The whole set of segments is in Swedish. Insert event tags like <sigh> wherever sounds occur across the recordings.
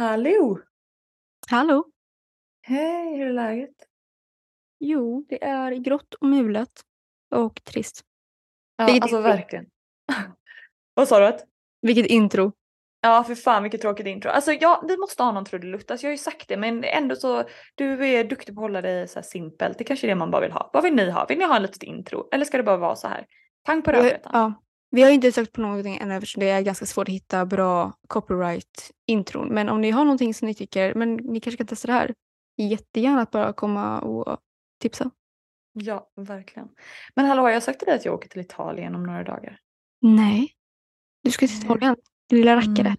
Hallå! Hallå! Hej, hur är läget? Jo, det är grått och mulet och trist. Ja, Vilket alltså intro. verkligen. <laughs> Vad sa du? Att? Vilket intro. Ja, för fan vilket tråkigt intro. Alltså ja, vi måste ha någon trudelutt. Alltså jag har ju sagt det, men ändå så, du är duktig på att hålla dig så här simpelt. Det kanske är det man bara vill ha. Vad vill ni ha? Vill ni ha ett litet intro? Eller ska det bara vara så här? Pang på rödbetan. ja, vi har inte sökt på någonting ännu eftersom det är ganska svårt att hitta bra copyright-intron. Men om ni har någonting som ni tycker, men ni kanske kan testa det här. Jättegärna att bara komma och tipsa. Ja, verkligen. Men hallå, jag till dig att jag åker till Italien om några dagar? Nej. Du ska till. Italien. Din lilla rackare. Mm.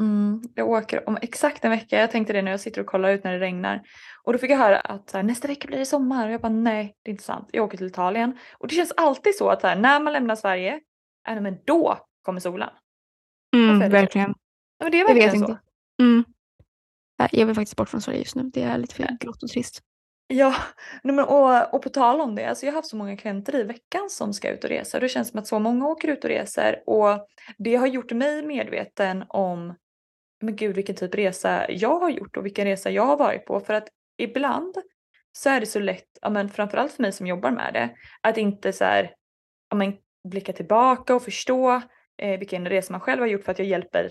Mm, jag åker om exakt en vecka. Jag tänkte det när jag sitter och kollar ut när det regnar. Och då fick jag höra att här, nästa vecka blir det sommar. Och jag bara nej, det är inte sant. Jag åker till Italien. Och det känns alltid så att här, när man lämnar Sverige, äh, men då kommer solen. Mm, verkligen. Ja, men det är Jag verkligen vet så. inte. Mm. Jag vill faktiskt bort från Sverige just nu. Det är lite för grått och trist. Ja, men, och, och på tal om det, alltså jag har haft så många klienter i veckan som ska ut och resa. Det känns som att så många åker ut och reser och det har gjort mig medveten om men gud vilken typ resa jag har gjort och vilken resa jag har varit på. För att ibland så är det så lätt, ja, men framförallt för mig som jobbar med det, att inte så här, ja, men, blicka tillbaka och förstå eh, vilken resa man själv har gjort för att jag hjälper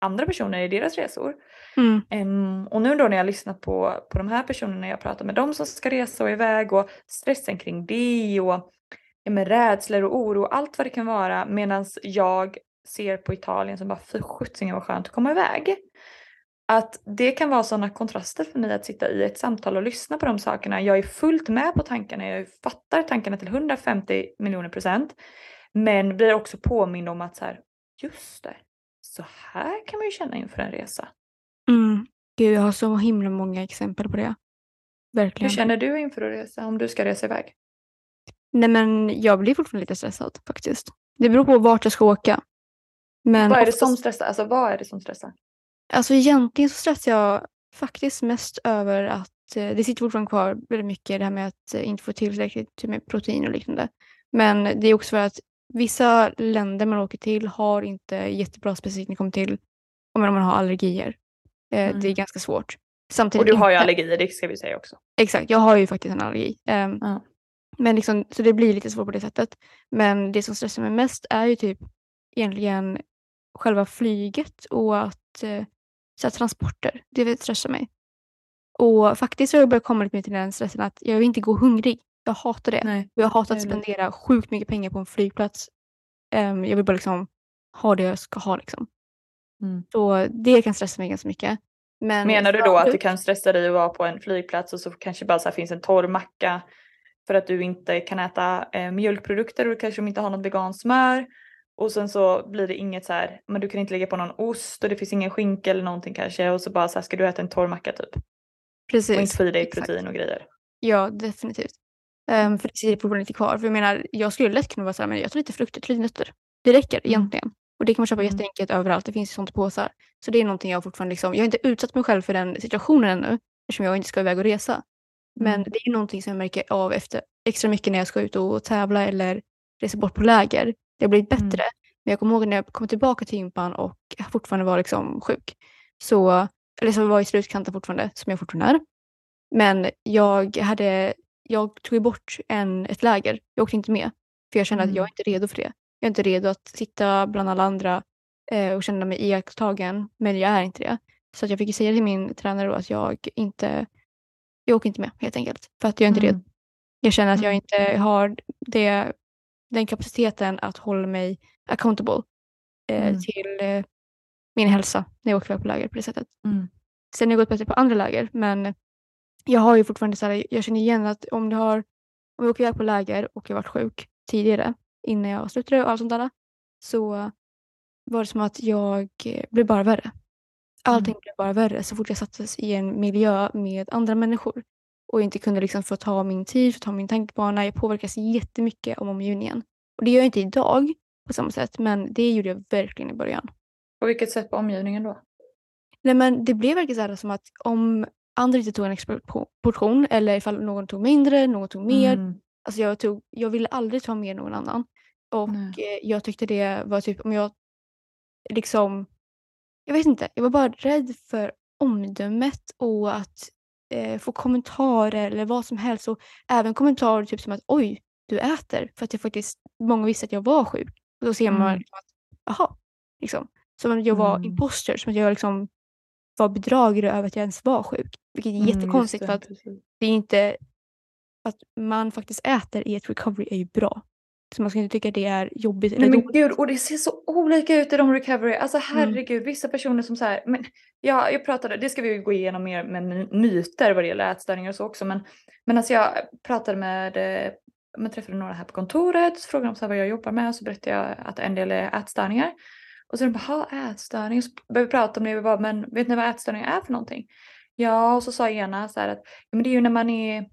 andra personer i deras resor. Mm. Em, och nu då när jag har lyssnat på, på de här personerna, jag pratar med dem som ska resa och iväg och stressen kring det och ja, med rädslor och oro och allt vad det kan vara medan jag ser på Italien som bara för sjuttsingen vad skönt att komma iväg. Att det kan vara sådana kontraster för mig att sitta i ett samtal och lyssna på de sakerna. Jag är fullt med på tankarna, jag fattar tankarna till 150 miljoner procent. Men blir också påmind om att så här, just det, så här kan man ju känna inför en resa. Mm. Gud, jag har så himla många exempel på det. Hur Verkligen. känner du inför att resa om du ska resa iväg? Nej men jag blir fortfarande lite stressad faktiskt. Det beror på vart jag ska åka. Men vad är det oftast- som stressar? Alltså vad är det som stressar? Alltså egentligen så stressar jag faktiskt mest över att eh, det sitter fortfarande kvar väldigt mycket det här med att eh, inte få tillräckligt med protein och liknande. Men det är också för att vissa länder man åker till har inte jättebra specifikt när det kommer till om man har allergier. Eh, Det är Mm. ganska svårt. Och Samtidigt du har ju inte- allergier, det ska vi säga också. Exakt, jag har ju faktiskt en allergi. Ja. Men liksom, så det blir lite svårt på det sättet. Men det som stressar mig mest är ju typ egentligen själva flyget och att så här, transporter. Det stressar mig. Och faktiskt har jag börjat komma lite mer till den stressen att jag vill inte gå hungrig. Jag hatar det. Nej. Och jag hatar att spendera sjukt mycket pengar på en flygplats. Ehm, jag vill bara liksom ha det jag ska ha liksom. Mm. Så det kan stressa mig ganska mycket. Men Menar du då att förut- kan stressa dig att vara på en flygplats och så kanske bara så finns en torr macka för att du inte kan äta eh, mjölkprodukter och kanske inte har något veganskt smör. Och sen så blir det inget så här, men du kan inte lägga på någon ost och det finns ingen skinka eller någonting kanske och så bara så här ska du äta en torr macka typ. Precis. Och inte få i dig exakt. protein och grejer. Ja, definitivt. Um, för det sitter fortfarande lite kvar. För jag menar, jag skulle lätt kunna vara så här, men jag tar lite frukter, lite nötter. Det räcker Mm. egentligen. Och det kan man köpa Mm. jätteenkelt överallt. Det finns ju sånt påsar. Så det är någonting jag fortfarande liksom, jag har inte utsatt mig själv för den situationen ännu. Eftersom jag inte ska iväg och resa. Men Mm. det är någonting som jag märker av efter, extra mycket när jag ska ut och tävla eller resa bort på läger. Det har blivit bättre. Mm. Men jag kommer ihåg när jag kom tillbaka till gympan och fortfarande var liksom sjuk. Så, eller så var i slutkanten fortfarande, som jag fortfarande är. Men jag hade, jag tog bort en, ett läger. Jag åkte inte med. För jag kände att jag Mm. är inte redo för det. Jag är inte redo att sitta bland alla andra eh, och känna mig iakttagen. Men jag är inte det. Så jag fick säga till min tränare att jag inte, jag åker inte med helt enkelt. För att jag är inte redo. Mm. Jag känner att jag Mm. inte har det, den kapaciteten att hålla mig accountable eh, Mm. till eh, min hälsa när jag åker iväg på läger på det sättet. Mm. Sen har jag gått bättre på andra läger men jag har ju fortfarande så här, jag känner igen att om du har, om jag åker iväg på läger och jag varit sjuk tidigare innan jag slutade och allt sånt där så var det som att jag eh, blev bara värre. Allting blev bara värre så fort jag sattes i en miljö med andra människor och inte kunde liksom få ta min tid, få ta min tankebana. Jag påverkas jättemycket av omgivningen. Och det gör jag inte idag på samma sätt men det gjorde jag verkligen i början. På vilket sätt på omgivningen då? Nej men det blev verkligen så här som att om andra inte tog en extra po- portion eller ifall någon tog mindre, någon tog mer. Mm. Alltså jag, tog, jag ville aldrig ta mer någon annan. Och Nej. jag tyckte det var typ om jag liksom, jag vet inte, jag var bara rädd för omdömet och att eh, få kommentarer eller vad som helst. Och även kommentarer typ som att oj, du äter. För att jag faktiskt, många visste att jag var sjuk. Och då ser man Mm. liksom att, jaha, liksom. Som att jag var Mm. imposter, som att jag liksom var bedragare över att jag ens var sjuk. Vilket är Mm, jättekonstigt det, för att precis. det är inte att man faktiskt äter i ett recovery är ju bra. Så man ska inte tycka att det är jobbigt Nej men gud, och det ser så olika ut i de recovery. Alltså Mm. herregud, vissa personer som så här, men ja, jag pratade, det ska vi ju gå igenom mer med my- myter vad det gäller ätstörningar och så också, men, men alltså jag pratade med, eh, jag träffade några här på kontoret, så frågade de så här vad jag jobbar med och så berättade jag att en del är ätstörningar. Och så de bara, ätstörning, så började vi prata om det vi bara, men vet ni vad ätstörningar är för någonting? Ja, och så sa ena så här att, ja, men det är ju när man är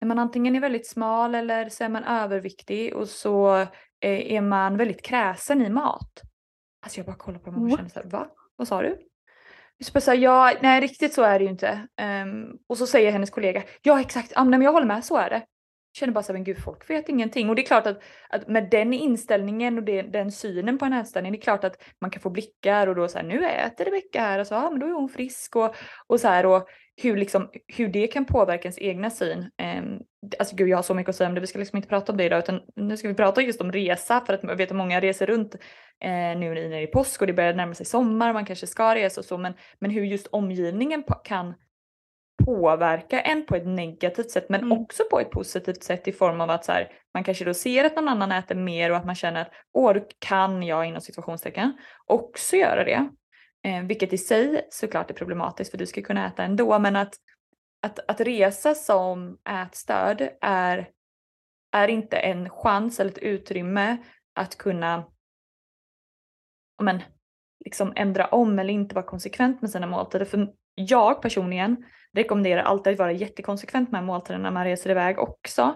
när man antingen är väldigt smal eller så är man överviktig och så eh, är man väldigt kräsen i mat. Alltså jag bara kollar på dem och känner så här, va? Vad sa du? Så här, ja, nej riktigt så är det ju inte. Ehm, och så säger hennes kollega, ja exakt, nej, men jag håller med, så är det. Jag känner bara så här, men gud folk vet ingenting. Och det är klart att, att med den inställningen och det, den synen på en ätstörning, det är klart att man kan få blickar och då så här, nu äter Rebecka här och så, ja men då är hon frisk och, och så här och hur, liksom, hur det kan påverka ens egna syn. Um, alltså gud jag har så mycket att säga om det, vi ska liksom inte prata om det idag utan nu ska vi prata just om resa för att jag vet att många reser runt eh, nu när det är påsk och det börjar närma sig sommar, man kanske ska resa och så men, men hur just omgivningen kan påverka en på ett negativt sätt men Mm. också på ett positivt sätt i form av att så här, man kanske då ser att någon annan äter mer och att man känner att åh, kan jag inom situationstecken också göra det. Eh, vilket i sig såklart är problematiskt för du ska kunna äta ändå men att, att, att resa som ätstörd är, är inte en chans eller ett utrymme att kunna men, liksom ändra om eller inte vara konsekvent med sina måltider. För jag personligen rekommenderar alltid att vara jättekonsekvent med måltiderna när man reser iväg också.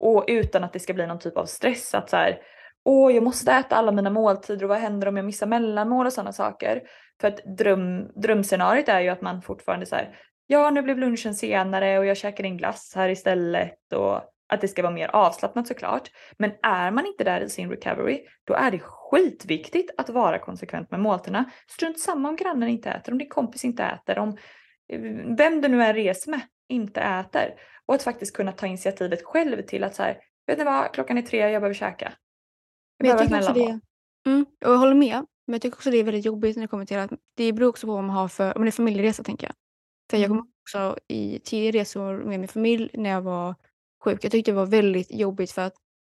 Och utan att det ska bli någon typ av stress att så här, åh jag måste äta alla mina måltider och vad händer om jag missar mellanmål och sådana saker. För att dröm, drömscenariot är ju att man fortfarande så här, ja nu blev lunchen senare och jag käkade en glass här istället och att det ska vara mer avslappnat såklart. Men är man inte där i sin recovery, då är det skitviktigt att vara konsekvent med måltiderna. Strunt samma om grannen inte äter, om din kompis inte äter, om eh, vem du nu är reser med inte äter. Och att faktiskt kunna ta initiativet själv till att så här, vet ni vad, klockan är tre, jag behöver käka. Men jag tycker också det, mm, och jag håller med. Men jag tycker också det är väldigt jobbigt när det kommer till att det beror också på vad man har för, om det är familjeresa tänker jag. För jag kommer Mm. också i tidigare resor med min familj när jag var sjuk. Jag tyckte det var väldigt jobbigt för att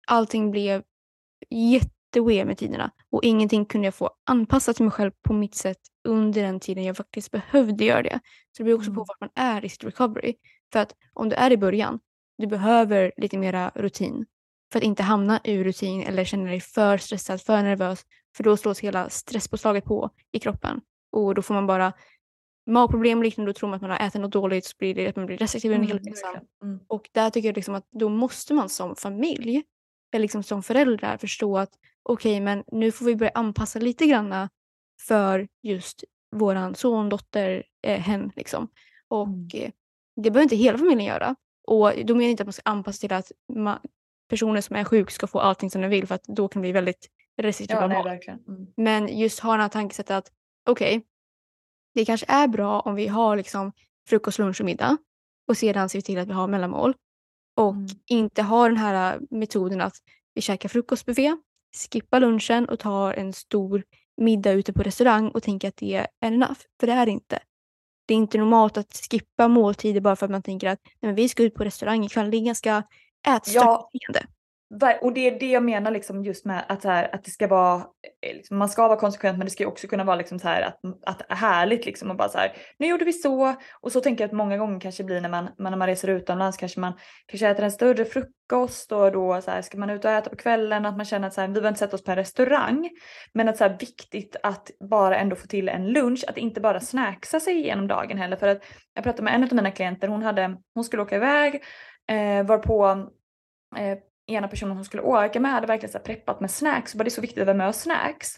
allting blev jätteweird med tiderna och ingenting kunde jag få anpassat till mig själv på mitt sätt under den tiden jag faktiskt behövde göra det. Så det beror också på Mm. vart man är i sitt recovery. För att om du är i början, du behöver lite mera rutin för att inte hamna ur rutin eller känna dig för stressad, för nervös. För då slås hela stresspåslaget på i kroppen och då får man bara magproblem och liknande. Då tror man att man har ätit något dåligt så blir det att man blir restriktiv under hela Mm, resan. verkligen. Mm. Och där tycker jag liksom att då måste man som familj, eller liksom som föräldrar förstå att okej, men nu får vi börja anpassa lite granna för just våran son, dotter, eh, hem liksom. Och Mm. eh, det behöver inte hela familjen göra. Och då menar jag inte att man ska anpassa till att ma- personer som är sjuk ska få allting som de vill för att då kan det bli väldigt restriktiva Ja, val. Mm. Men just ha den här tankesättet att okej, det kanske är bra om vi har liksom frukost, lunch och middag och sedan ser vi till att vi har mellanmål. Och Mm. inte ha den här äh, metoden att vi käkar frukostbuffé, skippar lunchen och tar en stor middag ute på restaurang och tänker att det är enough. För det är det inte. Det är inte normalt att skippa måltider bara för att man tänker att Nej, men vi ska ut på restaurang ikväll. Det är ganska ätstört Ja. Och det är det jag menar liksom just med att, här, att det ska vara, eh, liksom, man ska vara konsekvent men det ska också kunna vara liksom så här att, att härligt liksom och bara så här, nu gjorde vi så. Och så tänker jag att många gånger kanske blir när man, man- när man reser utomlands kanske man kanske äter en större frukost och då så här, ska man ut och äta på kvällen att man känner att så här, vi behöver inte sätta oss på en restaurang. Men att så här, viktigt att bara ändå få till en lunch, att inte bara snacksa sig igenom dagen heller. För att jag pratade med en av mina klienter, hon, hade, hon skulle åka iväg eh, varpå eh, ena personen hon skulle åka med hade verkligen så här preppat med snacks. Och bara det är så viktigt att vara med och snacks.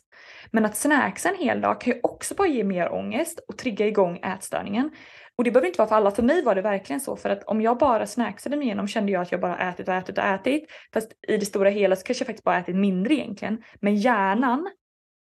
Men att snacksa en hel dag kan ju också bara ge mer ångest och trigga igång ätstörningen. Och det behöver inte vara för alla. För mig var det verkligen så. För att om jag bara snacksade mig igenom kände jag att jag bara ätit och ätit och ätit. Fast i det stora hela så kanske jag faktiskt bara ätit mindre egentligen. Men hjärnan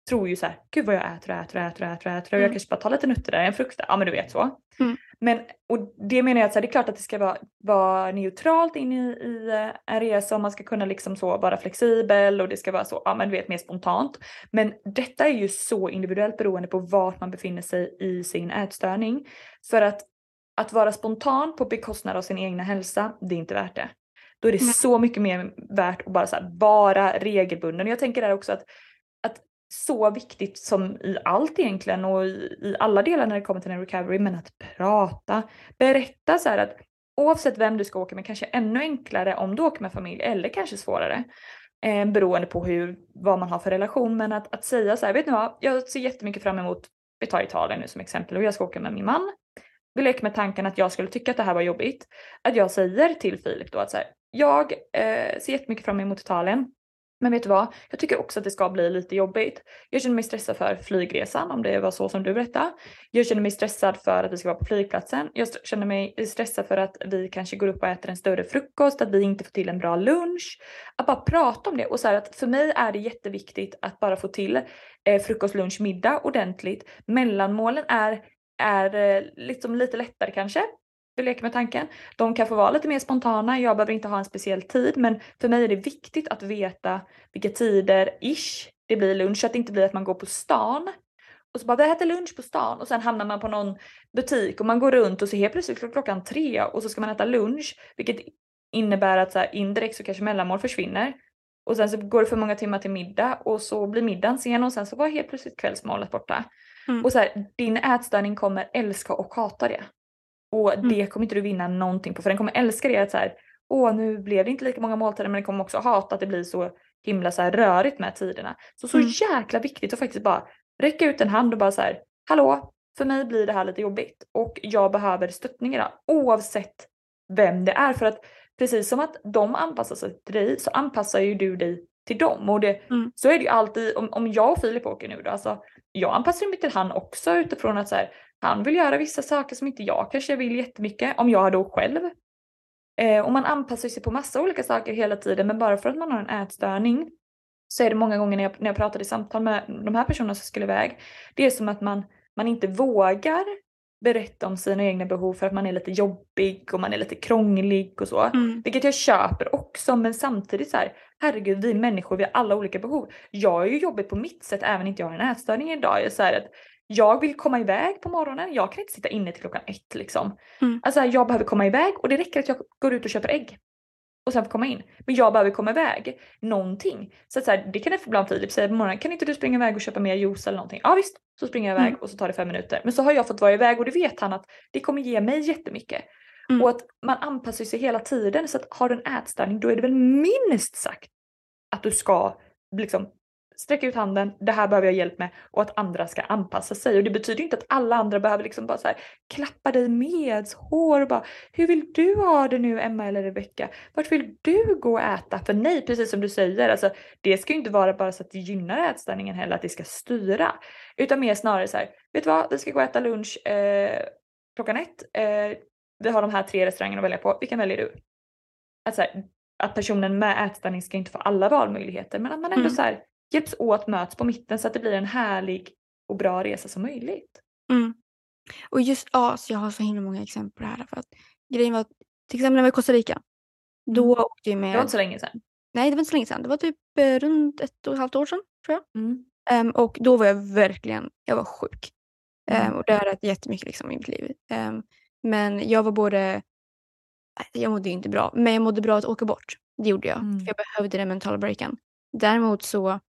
tror ju så här, gud vad jag äter och äter och äter och äter och äter och jag Mm. kanske bara tar lite nötter där, en frukt där, ja men du vet så. Mm. Men och det menar jag att så här, det är klart att det ska vara, vara neutralt in i, i eh, en resa och man ska kunna liksom så vara flexibel och det ska vara så, ja men du vet mer spontant. Men detta är ju så individuellt beroende på vart man befinner sig i sin ätstörning. För att, att vara spontan på bekostnad av sin egna hälsa, det är inte värt det. Då är det Nej. så mycket mer värt att bara så här, vara regelbunden. Jag tänker där också att så viktigt som i allt egentligen och i, i alla delar när det kommer till en recovery, men att prata, berätta så här att oavsett vem du ska åka med, kanske ännu enklare om du åker med familj eller kanske svårare. Eh, beroende på hur, vad man har för relation. Men att, att säga så här, vet ni vad, jag ser jättemycket fram emot, vi tar Italien nu som exempel och jag ska åka med min man. Vi leker med tanken att jag skulle tycka att det här var jobbigt. Att jag säger till Filip då att så här, jag eh, ser jättemycket fram emot Italien. Men vet du vad? Jag tycker också att det ska bli lite jobbigt. Jag känner mig stressad för flygresan om det var så som du berättade. Jag känner mig stressad för att vi ska vara på flygplatsen. Jag känner mig stressad för att vi kanske går upp och äter en större frukost, att vi inte får till en bra lunch. Att bara prata om det och så här att för mig är det jätteviktigt att bara få till eh, frukost, lunch, middag ordentligt. Mellanmålen är, är eh, liksom lite lättare kanske. Vi leker med tanken. De kan få vara lite mer spontana. Jag behöver inte ha en speciell tid, men för mig är det viktigt att veta vilka tider ish det blir lunch. Så att det inte blir att man går på stan och så bara vi äter lunch på stan och sen hamnar man på någon butik och man går runt och så helt plötsligt kl- klockan tre och så ska man äta lunch, vilket innebär att så här, indirekt så kanske mellanmål försvinner. Och sen så går det för många timmar till middag och så blir middagen sen och sen så var helt plötsligt kvällsmålet borta. Mm. Och så här, din ätstörning kommer älska och hata det. Och Mm. det kommer inte du vinna någonting på för den kommer älska det att så här, åh nu blev det inte lika många måltider men den kommer också hata att det blir så himla så här rörigt med tiderna. Så så Mm. jäkla viktigt att faktiskt bara räcka ut en hand och bara så här, hallå, för mig blir det här lite jobbigt och jag behöver stöttning idag oavsett vem det är för att precis som att de anpassar sig till dig så anpassar ju du dig till dem och det, Mm. så är det ju alltid om, om jag och Filip åker nu då, alltså jag anpassar mig till han också utifrån att så här, han vill göra vissa saker som inte jag kanske vill jättemycket om jag då själv. Eh, och man anpassar sig på massa olika saker hela tiden men bara för att man har en ätstörning så är det många gånger när jag, när jag pratar i samtal med de här personerna som skulle iväg. Det är som att man, man inte vågar berätta om sina egna behov för att man är lite jobbig och man är lite krånglig och så. Mm. Vilket jag köper också men samtidigt så här, herregud vi människor vi har alla olika behov. Jag är ju jobbig på mitt sätt även inte jag har en ätstörning idag. Jag, är så att jag vill komma iväg på morgonen, jag kan inte sitta inne till klockan ett liksom. Mm. Alltså jag behöver komma iväg och det räcker att jag går ut och köper ägg. Och sen får komma in. Men jag behöver komma iväg någonting. Så, att så här, det kan ibland Filip säga på morgonen, kan inte du springa iväg och köpa mer juice eller någonting? Ja visst, så springer jag iväg Mm. och så tar det fem minuter. Men så har jag fått vara iväg och det vet han att det kommer ge mig jättemycket. Mm. Och att man anpassar sig hela tiden. Så att har du en ätstörning då är det väl minst sagt att du ska liksom sträcka ut handen, det här behöver jag hjälp med och att andra ska anpassa sig. Och det betyder inte att alla andra behöver liksom bara så här klappa dig med hår och bara hur vill du ha det nu Emma eller Rebecka? Vart vill du gå och äta? För nej, precis som du säger, alltså, det ska ju inte vara bara så att det gynnar ätstörningen heller, att det ska styra. Utan mer snarare så här, vet du vad, vi ska gå och äta lunch eh, klockan ett. Eh, vi har de här tre restaurangerna att välja på, vilken väljer du? Att, så här, att personen med ätstörning ska inte få alla valmöjligheter men att man ändå Mm. så här, hjälps åt, möts på mitten så att det blir en härlig och bra resa som möjligt. Mm. Och just ja, så jag har så himla många exempel på det här. För att grejen var till exempel när vi var i Costa Rica. Då Mm. åkte vi med... Det var inte så länge sedan. Nej, det var inte så länge sedan. Det var typ eh, runt ett och ett halvt år sedan, tror jag. Mm. Ehm, och då var jag verkligen, jag var sjuk. Mm. och det har rätt jättemycket liksom, i mitt liv. Ehm, men jag var både, nej, jag mådde ju inte bra, men jag mådde bra att åka bort. Det gjorde jag. Mm. För jag behövde den mentala breaken. Däremot så,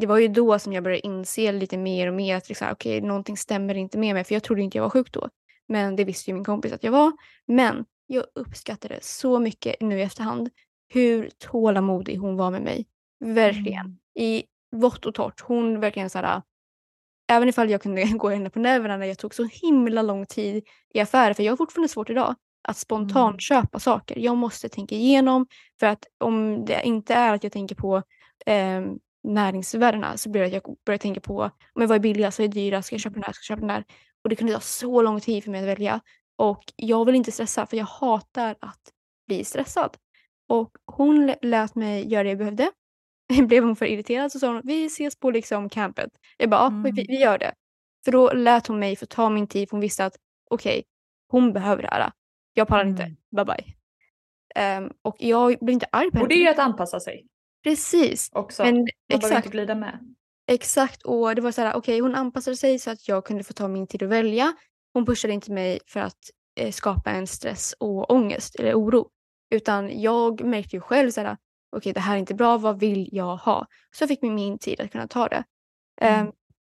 det var ju då som jag började inse lite mer och mer att liksom, okej, någonting stämmer inte med mig. För jag trodde inte jag var sjuk då. Men det visste ju min kompis att jag var. Men jag uppskattade så mycket nu i efterhand hur tålamodig hon var med mig. Verkligen Mm. i vått och torrt. Hon verkligen såhär, även ifall jag kunde <laughs> gå henne på nerverna när jag tog så himla lång tid i affärer, för jag har fortfarande svårt idag att spontant Mm. köpa saker. Jag måste tänka igenom, för att om det inte är att jag tänker på eh, näringsvärdena så blir det att jag börjar tänka på men vad är billigast, vad är dyrast, ska jag köpa den här, ska jag köpa den där? Och det kunde ta så lång tid för mig att välja. Och jag vill inte stressa, för jag hatar att bli stressad. Och hon lä- lät mig göra det jag behövde. <laughs> blev hon för irriterad så sa hon vi ses på liksom campet. Jag bara, ja, Mm. vi, vi gör det. För då lät hon mig få ta min tid för hon visste att okej, hon behöver det här. Jag pallar inte, Mm. bye bye. Ehm, och jag blev inte arg på Och det henne. är ju att anpassa sig Precis. också. Men Man exakt, inte glida med. exakt. Och det var så här, okej hon anpassade sig så att jag kunde få ta min tid att välja. Hon pushade inte mig för att eh, skapa en stress och ångest eller oro. Utan jag märkte ju själv så här, okej det här är inte bra, vad vill jag ha? Så jag fick min, min tid att kunna ta det. Mm. Ehm,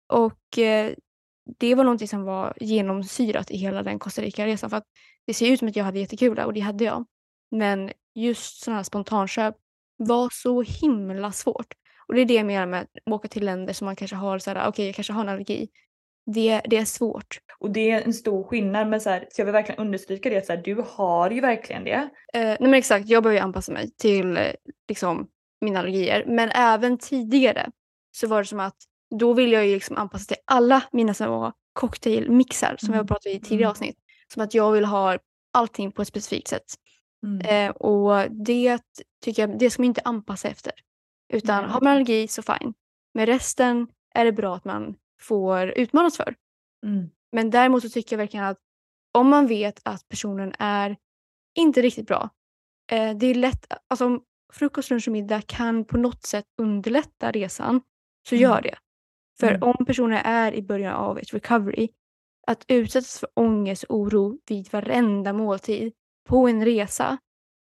och eh, det var någonting som var genomsyrat i hela den Costa Rica-resan. För att det ser ut som att jag hade jättekul där och det hade jag. Men just sådana här spontanköp var så himla svårt. Och det är det jag menar med att åka till länder som man kanske har så här, okej jag kanske har en allergi. Det, det är svårt. Och det är en stor skillnad men så, här, så jag vill verkligen understryka det så här, du har ju verkligen det. Eh, nej men exakt, jag behöver ju anpassa mig till eh, liksom, mina allergier. Men även tidigare så var det som att då vill jag ju liksom anpassa till alla mina små cocktailmixar som Mm. jag pratade i i tidigare Mm. avsnitt. Som att jag vill ha allting på ett specifikt sätt. Mm. Eh, och det tycker jag, det ska man inte anpassa efter. Utan Nej, har man allergi så fine. Men resten är det bra att man får utmanas för. Mm. Men däremot så tycker jag verkligen att om man vet att personen är inte riktigt bra. Eh, det är lätt, alltså om frukost, lunch och middag kan på något sätt underlätta resan så Mm. gör det. För Mm. om personer är i början av ett recovery, att utsättas för ångest och oro vid varenda måltid på en resa,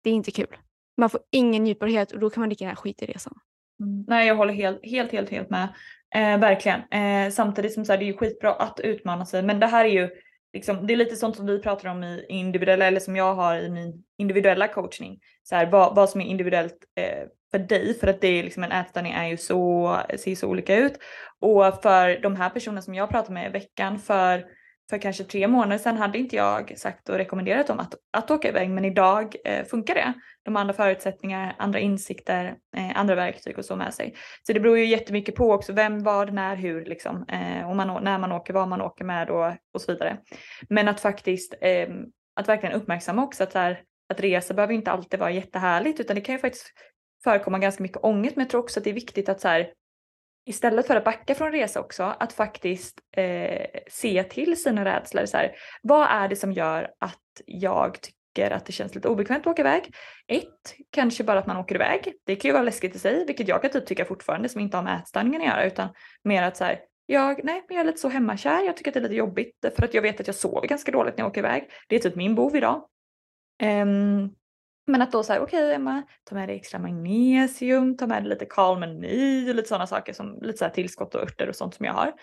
det är inte kul. Man får ingen njutbarhet och då kan man lika gärna skita i resan. Mm. Nej jag håller helt, helt, helt, helt med. Eh, verkligen. Eh, samtidigt som så här, det är ju skitbra att utmana sig men det här är ju liksom, det är lite sånt som vi pratar om i individuella eller som jag har i min individuella coachning. Så här, vad, vad som är individuellt eh, för dig för att det är liksom en ätstörning är ju så, ser så olika ut. Och för de här personerna som jag pratar med i veckan för för kanske tre månader sedan hade inte jag sagt och rekommenderat dem att, att åka iväg men idag eh, funkar det. De har andra förutsättningar, andra insikter, eh, andra verktyg och så med sig. Så det beror ju jättemycket på också vem, vad, när, hur liksom. Eh, och man, när man åker, vad man åker med och, och så vidare. Men att faktiskt, eh, att verkligen uppmärksamma också att, så här, att resa behöver inte alltid vara jättehärligt utan det kan ju faktiskt förekomma ganska mycket ångest men jag tror också att det är viktigt att så här, istället för att backa från resa också, att faktiskt eh, se till sina rädslor. Så här, vad är det som gör att jag tycker att det känns lite obekvämt att åka iväg? Ett, kanske bara att man åker iväg. Det kan ju vara läskigt i sig, vilket jag kan typ tycka fortfarande som inte har med ätstörningen att göra, utan mer att så här, jag, nej, men jag är lite så hemmakär, jag tycker att det är lite jobbigt för att jag vet att jag sover ganska dåligt när jag åker iväg. Det är typ min bov idag. Um, men att då säga okej Emma, ta med dig extra magnesium, ta med dig lite kalmeny och lite sådana saker som lite så här tillskott och örter och sånt som jag har.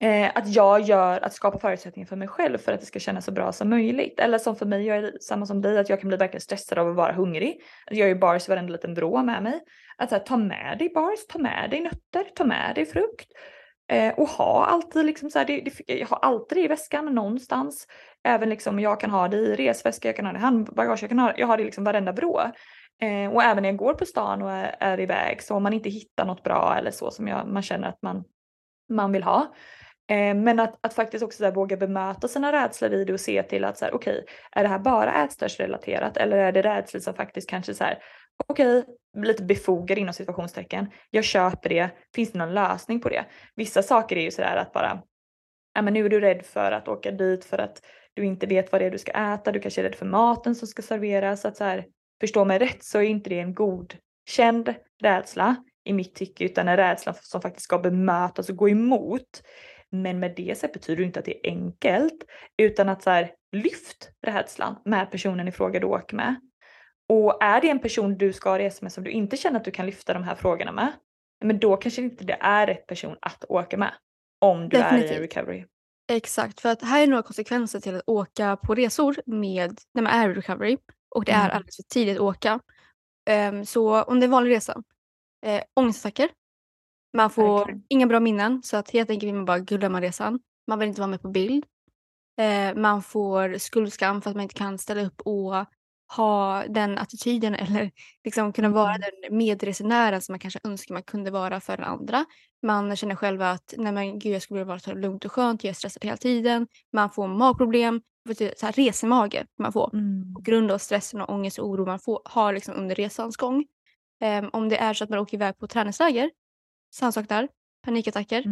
Eh, att jag gör, att skapa förutsättningar för mig själv för att det ska kännas så bra som möjligt. Eller som för mig, jag är samma som dig, att jag kan bli verkligen stressad av att vara hungrig. Att jag har ju bars i varenda liten vrå med mig. Att så här, ta med dig bars, ta med dig nötter, ta med dig frukt. Eh, och ha alltid liksom så här, det, det, jag har alltid det i väskan någonstans. Även liksom jag kan ha det i resväska, jag kan ha det i handbagage, jag kan ha, jag har det liksom varenda vrå. Eh, och även när jag går på stan och är, är iväg så om man inte hittar något bra eller så som jag, man känner att man, man vill ha. Eh, men att, att faktiskt också så här, våga bemöta sina rädslor i det och se till att så här, okej, är det här bara ätstördsrelaterat eller är det rädslor som faktiskt kanske så här, okej, lite befogade inom situationstecken. Jag köper det. Finns det någon lösning på det? Vissa saker är ju sådär att bara, ja men nu är du rädd för att åka dit för att du inte vet vad det är du ska äta. Du kanske är rädd för maten som ska serveras. Att så här, förstå mig rätt så är inte det en godkänd rädsla i mitt tycke utan en rädsla som faktiskt ska bemötas och gå emot. Men med det så betyder det inte att det är enkelt utan att så här, lyft rädslan med personen i fråga du åker med. Och är det en person du ska resa med som du inte känner att du kan lyfta de här frågorna med, men då kanske inte det är rätt person att åka med. Om du är i Definitivt. recovery. Exakt, för att här är några konsekvenser till att åka på resor med, när man är i recovery och det är Mm. alldeles för tidigt att åka. Ehm, så om det är en vanlig resa, eh, ångestattacker, man får Verkligen. inga bra minnen så att helt enkelt vill man bara glömma resan. Man vill inte vara med på bild. Eh, man får skuldskam för att man inte kan ställa upp och ha den attityden <laughs> eller liksom kunna vara Mm. den medresenären som man kanske önskar man kunde vara för den andra. Man känner själv att nej men gud jag skulle vilja vara så lugnt och skönt, jag är stressad hela tiden. Man får magproblem, så här resemage man få Mm. på grund av stressen och ångest och oro man får, har liksom under resans gång. Um, om det är så att man åker iväg på träningsläger, samma sak där, panikattacker,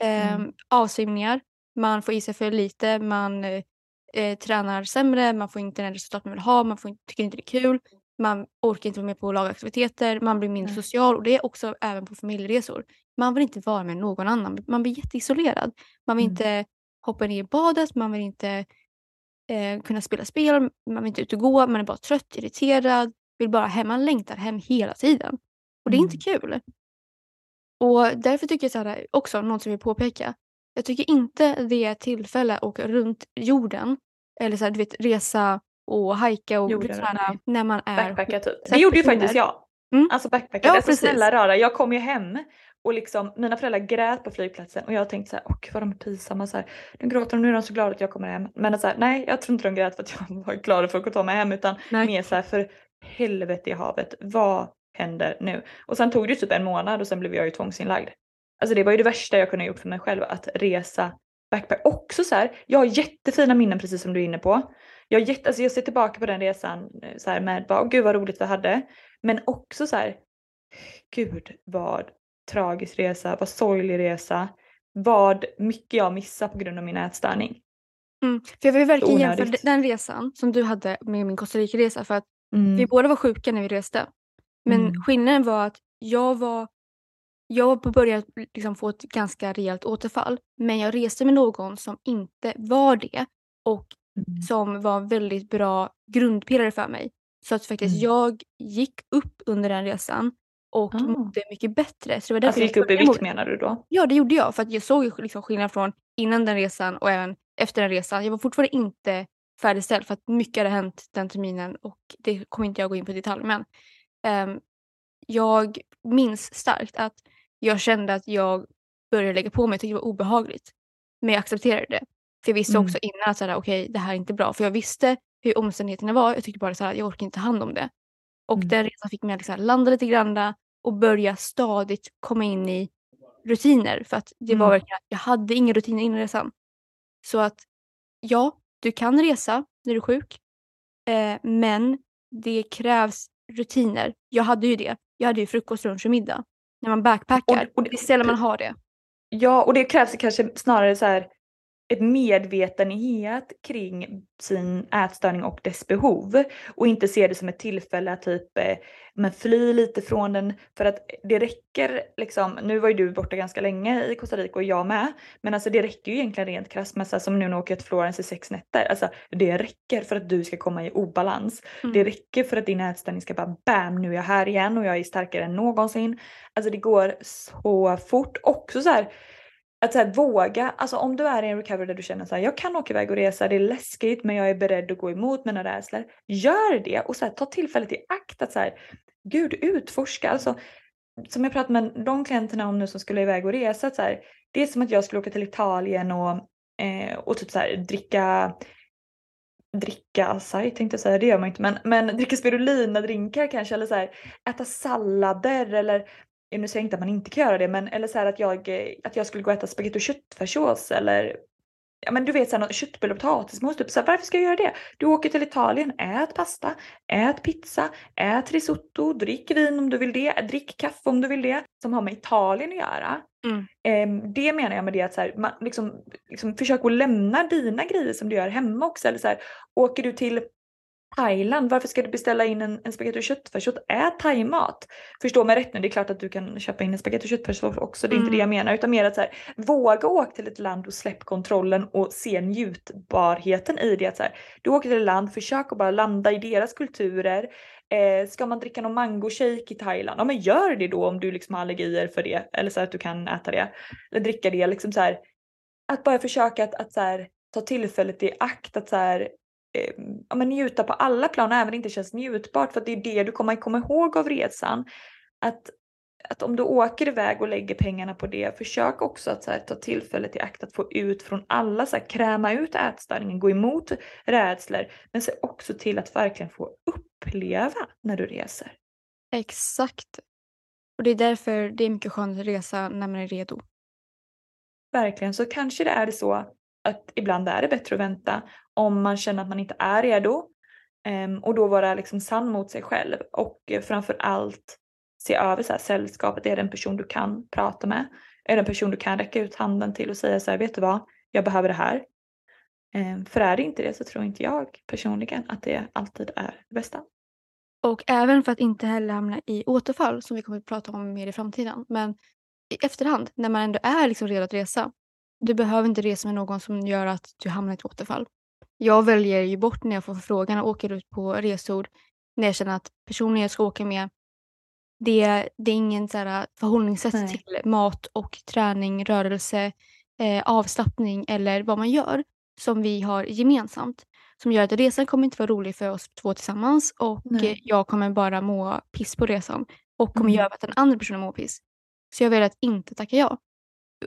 Mm. um, avsvimningar, man får i sig för lite, man eh, tränar sämre, man får inte den resultat man vill ha, man får inte, tycker inte det är kul, man orkar inte vara med på lagaktiviteter, man blir mindre Nej. social och det är också även på familjeresor. Man vill inte vara med någon annan, man blir jätteisolerad. Man vill Mm. inte hoppa ner i badet, man vill inte eh, kunna spela spel, man vill inte ut och gå, man är bara trött, irriterad, vill bara hem, man längtar hem hela tiden. Och det är inte kul. Och därför tycker jag så här, också, något som vill påpeka, jag tycker inte det är ett tillfälle att åka runt jorden eller så här, du vet, resa och hajka och Jorden, träna när man är Backpacka typ. Det gjorde ju faktiskt jag. Mm. Alltså backpacka. Ja, alltså snälla rara, jag kom ju hem och liksom mina föräldrar grät på flygplatsen och jag tänkte så här, åh vad de är pinsamma så här. Nu gråter de, nu är de så glada att jag kommer hem. Men så här, nej jag tror inte de grät för att jag <laughs> var glad för att ta mig hem utan Nej. mer så här för helvete i havet, vad händer nu? Och sen tog det ju typ en månad och sen blev jag ju tvångsinlagd. Alltså det var ju det värsta jag kunde ha gjort för mig själv att resa backpack. Också så här, jag har jättefina minnen precis som du är inne på. Jag, har jätte, alltså jag ser tillbaka på den resan eh, så här med bara, gud vad roligt vi hade. Men också så här, gud vad tragisk resa, vad sorglig resa. Vad mycket jag missar på grund av min ätstörning. Mm. För jag vill verkligen jämföra den resan som du hade med min Costa Rica-resa för att Mm. vi båda var sjuka när vi reste. Men Mm. skillnaden var att jag var jag att liksom få ett ganska rejält återfall. Men jag reste med någon som inte var det och Mm. som var en väldigt bra grundpelare för mig. Så att faktiskt Mm. jag gick upp under den resan och Ah. mådde mycket bättre. Så det var därför Alltså gick upp i började vikt menar du då? Ja, det gjorde jag. För att jag såg liksom skillnad från innan den resan och även efter den resan. Jag var fortfarande inte färdigställd för att mycket hade hänt den terminen och det kommer inte jag gå in på i detalj. Men ehm, jag minns starkt att jag kände att jag började lägga på mig. Jag tyckte det var obehagligt. Men jag accepterade det. För jag visste Mm. också innan att okej, det här är inte bra. För jag visste hur omständigheterna var. Jag tyckte bara så här, jag orkar inte ta hand om det. Och Mm. den resan fick mig att liksom landa lite grann och börja stadigt komma in i rutiner. För att det var Mm. verkligen att jag hade inga rutiner innan resan. Så att ja, du kan resa när du är sjuk. Eh, men det krävs rutiner. Jag hade ju det. Jag hade ju frukost, lunch och middag. När man backpackar. Och- och det- det är sällan man har det. Ja, och det krävs kanske snarare så här ett medvetenhet kring sin ätstörning och dess behov och inte se det som ett tillfälle att typ eh, men fly lite från den för att det räcker liksom, nu var ju du borta ganska länge i Costa Rica och jag med, men alltså det räcker ju egentligen rent krasst med så här, som nu när jag åker till Florens i sex nätter, alltså det räcker för att du ska komma i obalans. Mm. Det räcker för att din ätstörning ska bara bam nu är jag här igen och jag är starkare än någonsin. Alltså det går så fort. Också så här att så här, våga, alltså om du är i en recovery där du känner så här, jag kan åka iväg och resa, det är läskigt men jag är beredd att gå emot mina rädslor. Gör det och så här, ta tillfället i akt att så här, gud utforska. Alltså, som jag pratade med de klienterna om nu som skulle iväg och resa, så här, det är som att jag skulle åka till Italien och, eh, och typ så här, dricka dricka acai tänkte jag säga, det gör man inte men, men <laughs> dricka spirulina drinkar kanske eller så här, äta sallader eller nu säger jag inte att man inte kan göra det men eller så här att jag, eh, att jag skulle gå och äta spagetti och köttfärssås eller ja men du vet såhär köttbullar och potatismos typ så här, varför ska jag göra det? Du åker till Italien, ät pasta, ät pizza, ät risotto, drick vin om du vill det, drick kaffe om du vill det som har med Italien att göra. Mm. Det menar jag med det att så här, man liksom, liksom försök att lämna dina grejer som du gör hemma också. Eller så här, åker du till Thailand, varför ska du beställa in en, en spagetti och köttfärssås? Ät thaimat. Förstå mig rätt nu, det är klart att du kan köpa in en spagetti och köttfärssås också, det är inte det jag menar. Utan mer att så här, våga åka till ett land och släpp kontrollen och se njutbarheten i det. Att så här, du åker till ett land, försök att bara landa i deras kulturer. Eh, ska man dricka någon mango shake i Thailand? Ja men gör det då om du liksom har allergier för det. Eller så att du kan äta det. Eller dricka det. Liksom så här, att bara försöka att, att så här, ta tillfället i akt att så här, ja, men njuta på alla plan även om det inte känns njutbart. För att det är det du kommer komma ihåg av resan. Att, att om du åker iväg och lägger pengarna på det, försök också att här, ta tillfället i akt att få ut från alla, så här, kräma ut ätstörningen, gå emot rädslor. Men se också till att verkligen få uppleva när du reser. Exakt. Och det är därför det är mycket skönt att resa när man är redo. Verkligen, så kanske det är så att ibland är det bättre att vänta om man känner att man inte är redo. Ehm, och då vara liksom sann mot sig själv och eh, framför allt se över så här, sällskapet. Är det en person du kan prata med? Är det en person du kan räcka ut handen till och säga så här, vet du vad, jag behöver det här. Ehm, för är det inte det så tror inte jag personligen att det alltid är det bästa. Och även för att inte heller hamna i återfall som vi kommer att prata om mer i framtiden. Men i efterhand när man ändå är liksom redo att resa. Du behöver inte resa med någon som gör att du hamnar i ett återfall. Jag väljer ju bort när jag får förfrågan och åker ut på resor när jag känner att personen jag ska åka med det, det är ingen så här, förhållningssätt Nej. till mat och träning, rörelse, eh, avslappning eller vad man gör som vi har gemensamt. Som gör att resan kommer inte vara rolig för oss två tillsammans och Nej. jag kommer bara må piss på resan och kommer mm. göra att den andra personen mår piss. Så jag väljer att inte tacka ja.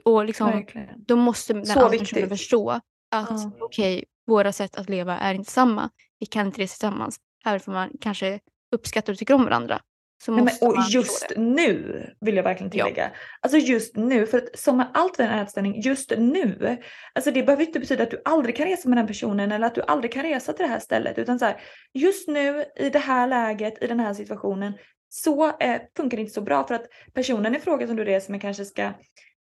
Och liksom, då måste den Så andra personen förstå att ja. okej, okay, våra sätt att leva är inte samma. Vi kan inte resa tillsammans. Även om man kanske uppskattar och tycker om varandra. Så Nej, men, och just nu vill jag verkligen tillägga. Ja. Alltså just nu, för att som med allt vid en ätstörning, just nu. Alltså det behöver inte betyda att du aldrig kan resa med den personen eller att du aldrig kan resa till det här stället. Utan så här, just nu i det här läget, i den här situationen, så eh, funkar det inte så bra för att personen i fråga som du reser med kanske ska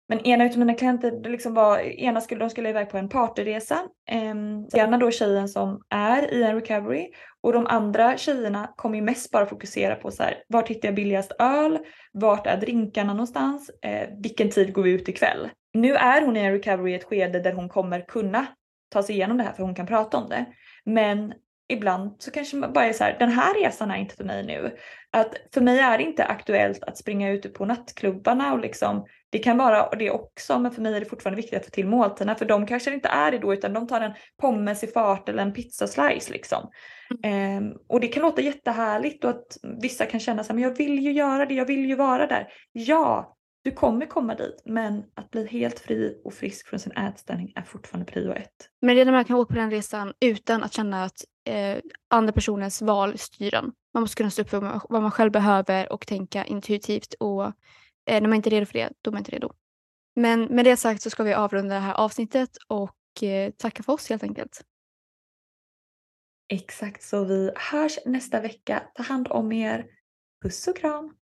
men ena av mina klienter, det liksom var, ena skulle, de skulle iväg på en partyresa. Eh, ena då tjejen som är i en recovery och de andra tjejerna kommer ju mest bara fokusera på så här, vart hittar jag billigast öl? Vart är drinkarna någonstans? Eh, vilken tid går vi ut ikväll? Nu är hon i en recovery i ett skede där hon kommer kunna ta sig igenom det här för hon kan prata om det. Men ibland så kanske man bara är så här, den här resan är inte för mig nu. Att för mig är det inte aktuellt att springa ute på nattklubbarna och liksom, det kan vara det också men för mig är det fortfarande viktigt att få till måltiderna för de kanske inte är det då utan de tar en pommes i fart eller en pizzaslice liksom. Mm. Um, och det kan låta jättehärligt och att vissa kan känna så här, men jag vill ju göra det, jag vill ju vara där. Ja, du kommer komma dit, men att bli helt fri och frisk från sin ätstörning är fortfarande prio ett. Men det är när man kan åka på den resan utan att känna att eh, andra personens val styr en. Man måste kunna stå upp för vad man själv behöver och tänka intuitivt och Eh, när man inte är redo för det, då är man inte redo. Men med det sagt så ska vi avrunda det här avsnittet och eh, tacka för oss helt enkelt. Exakt så vi hörs nästa vecka. Ta hand om er. Puss och kram!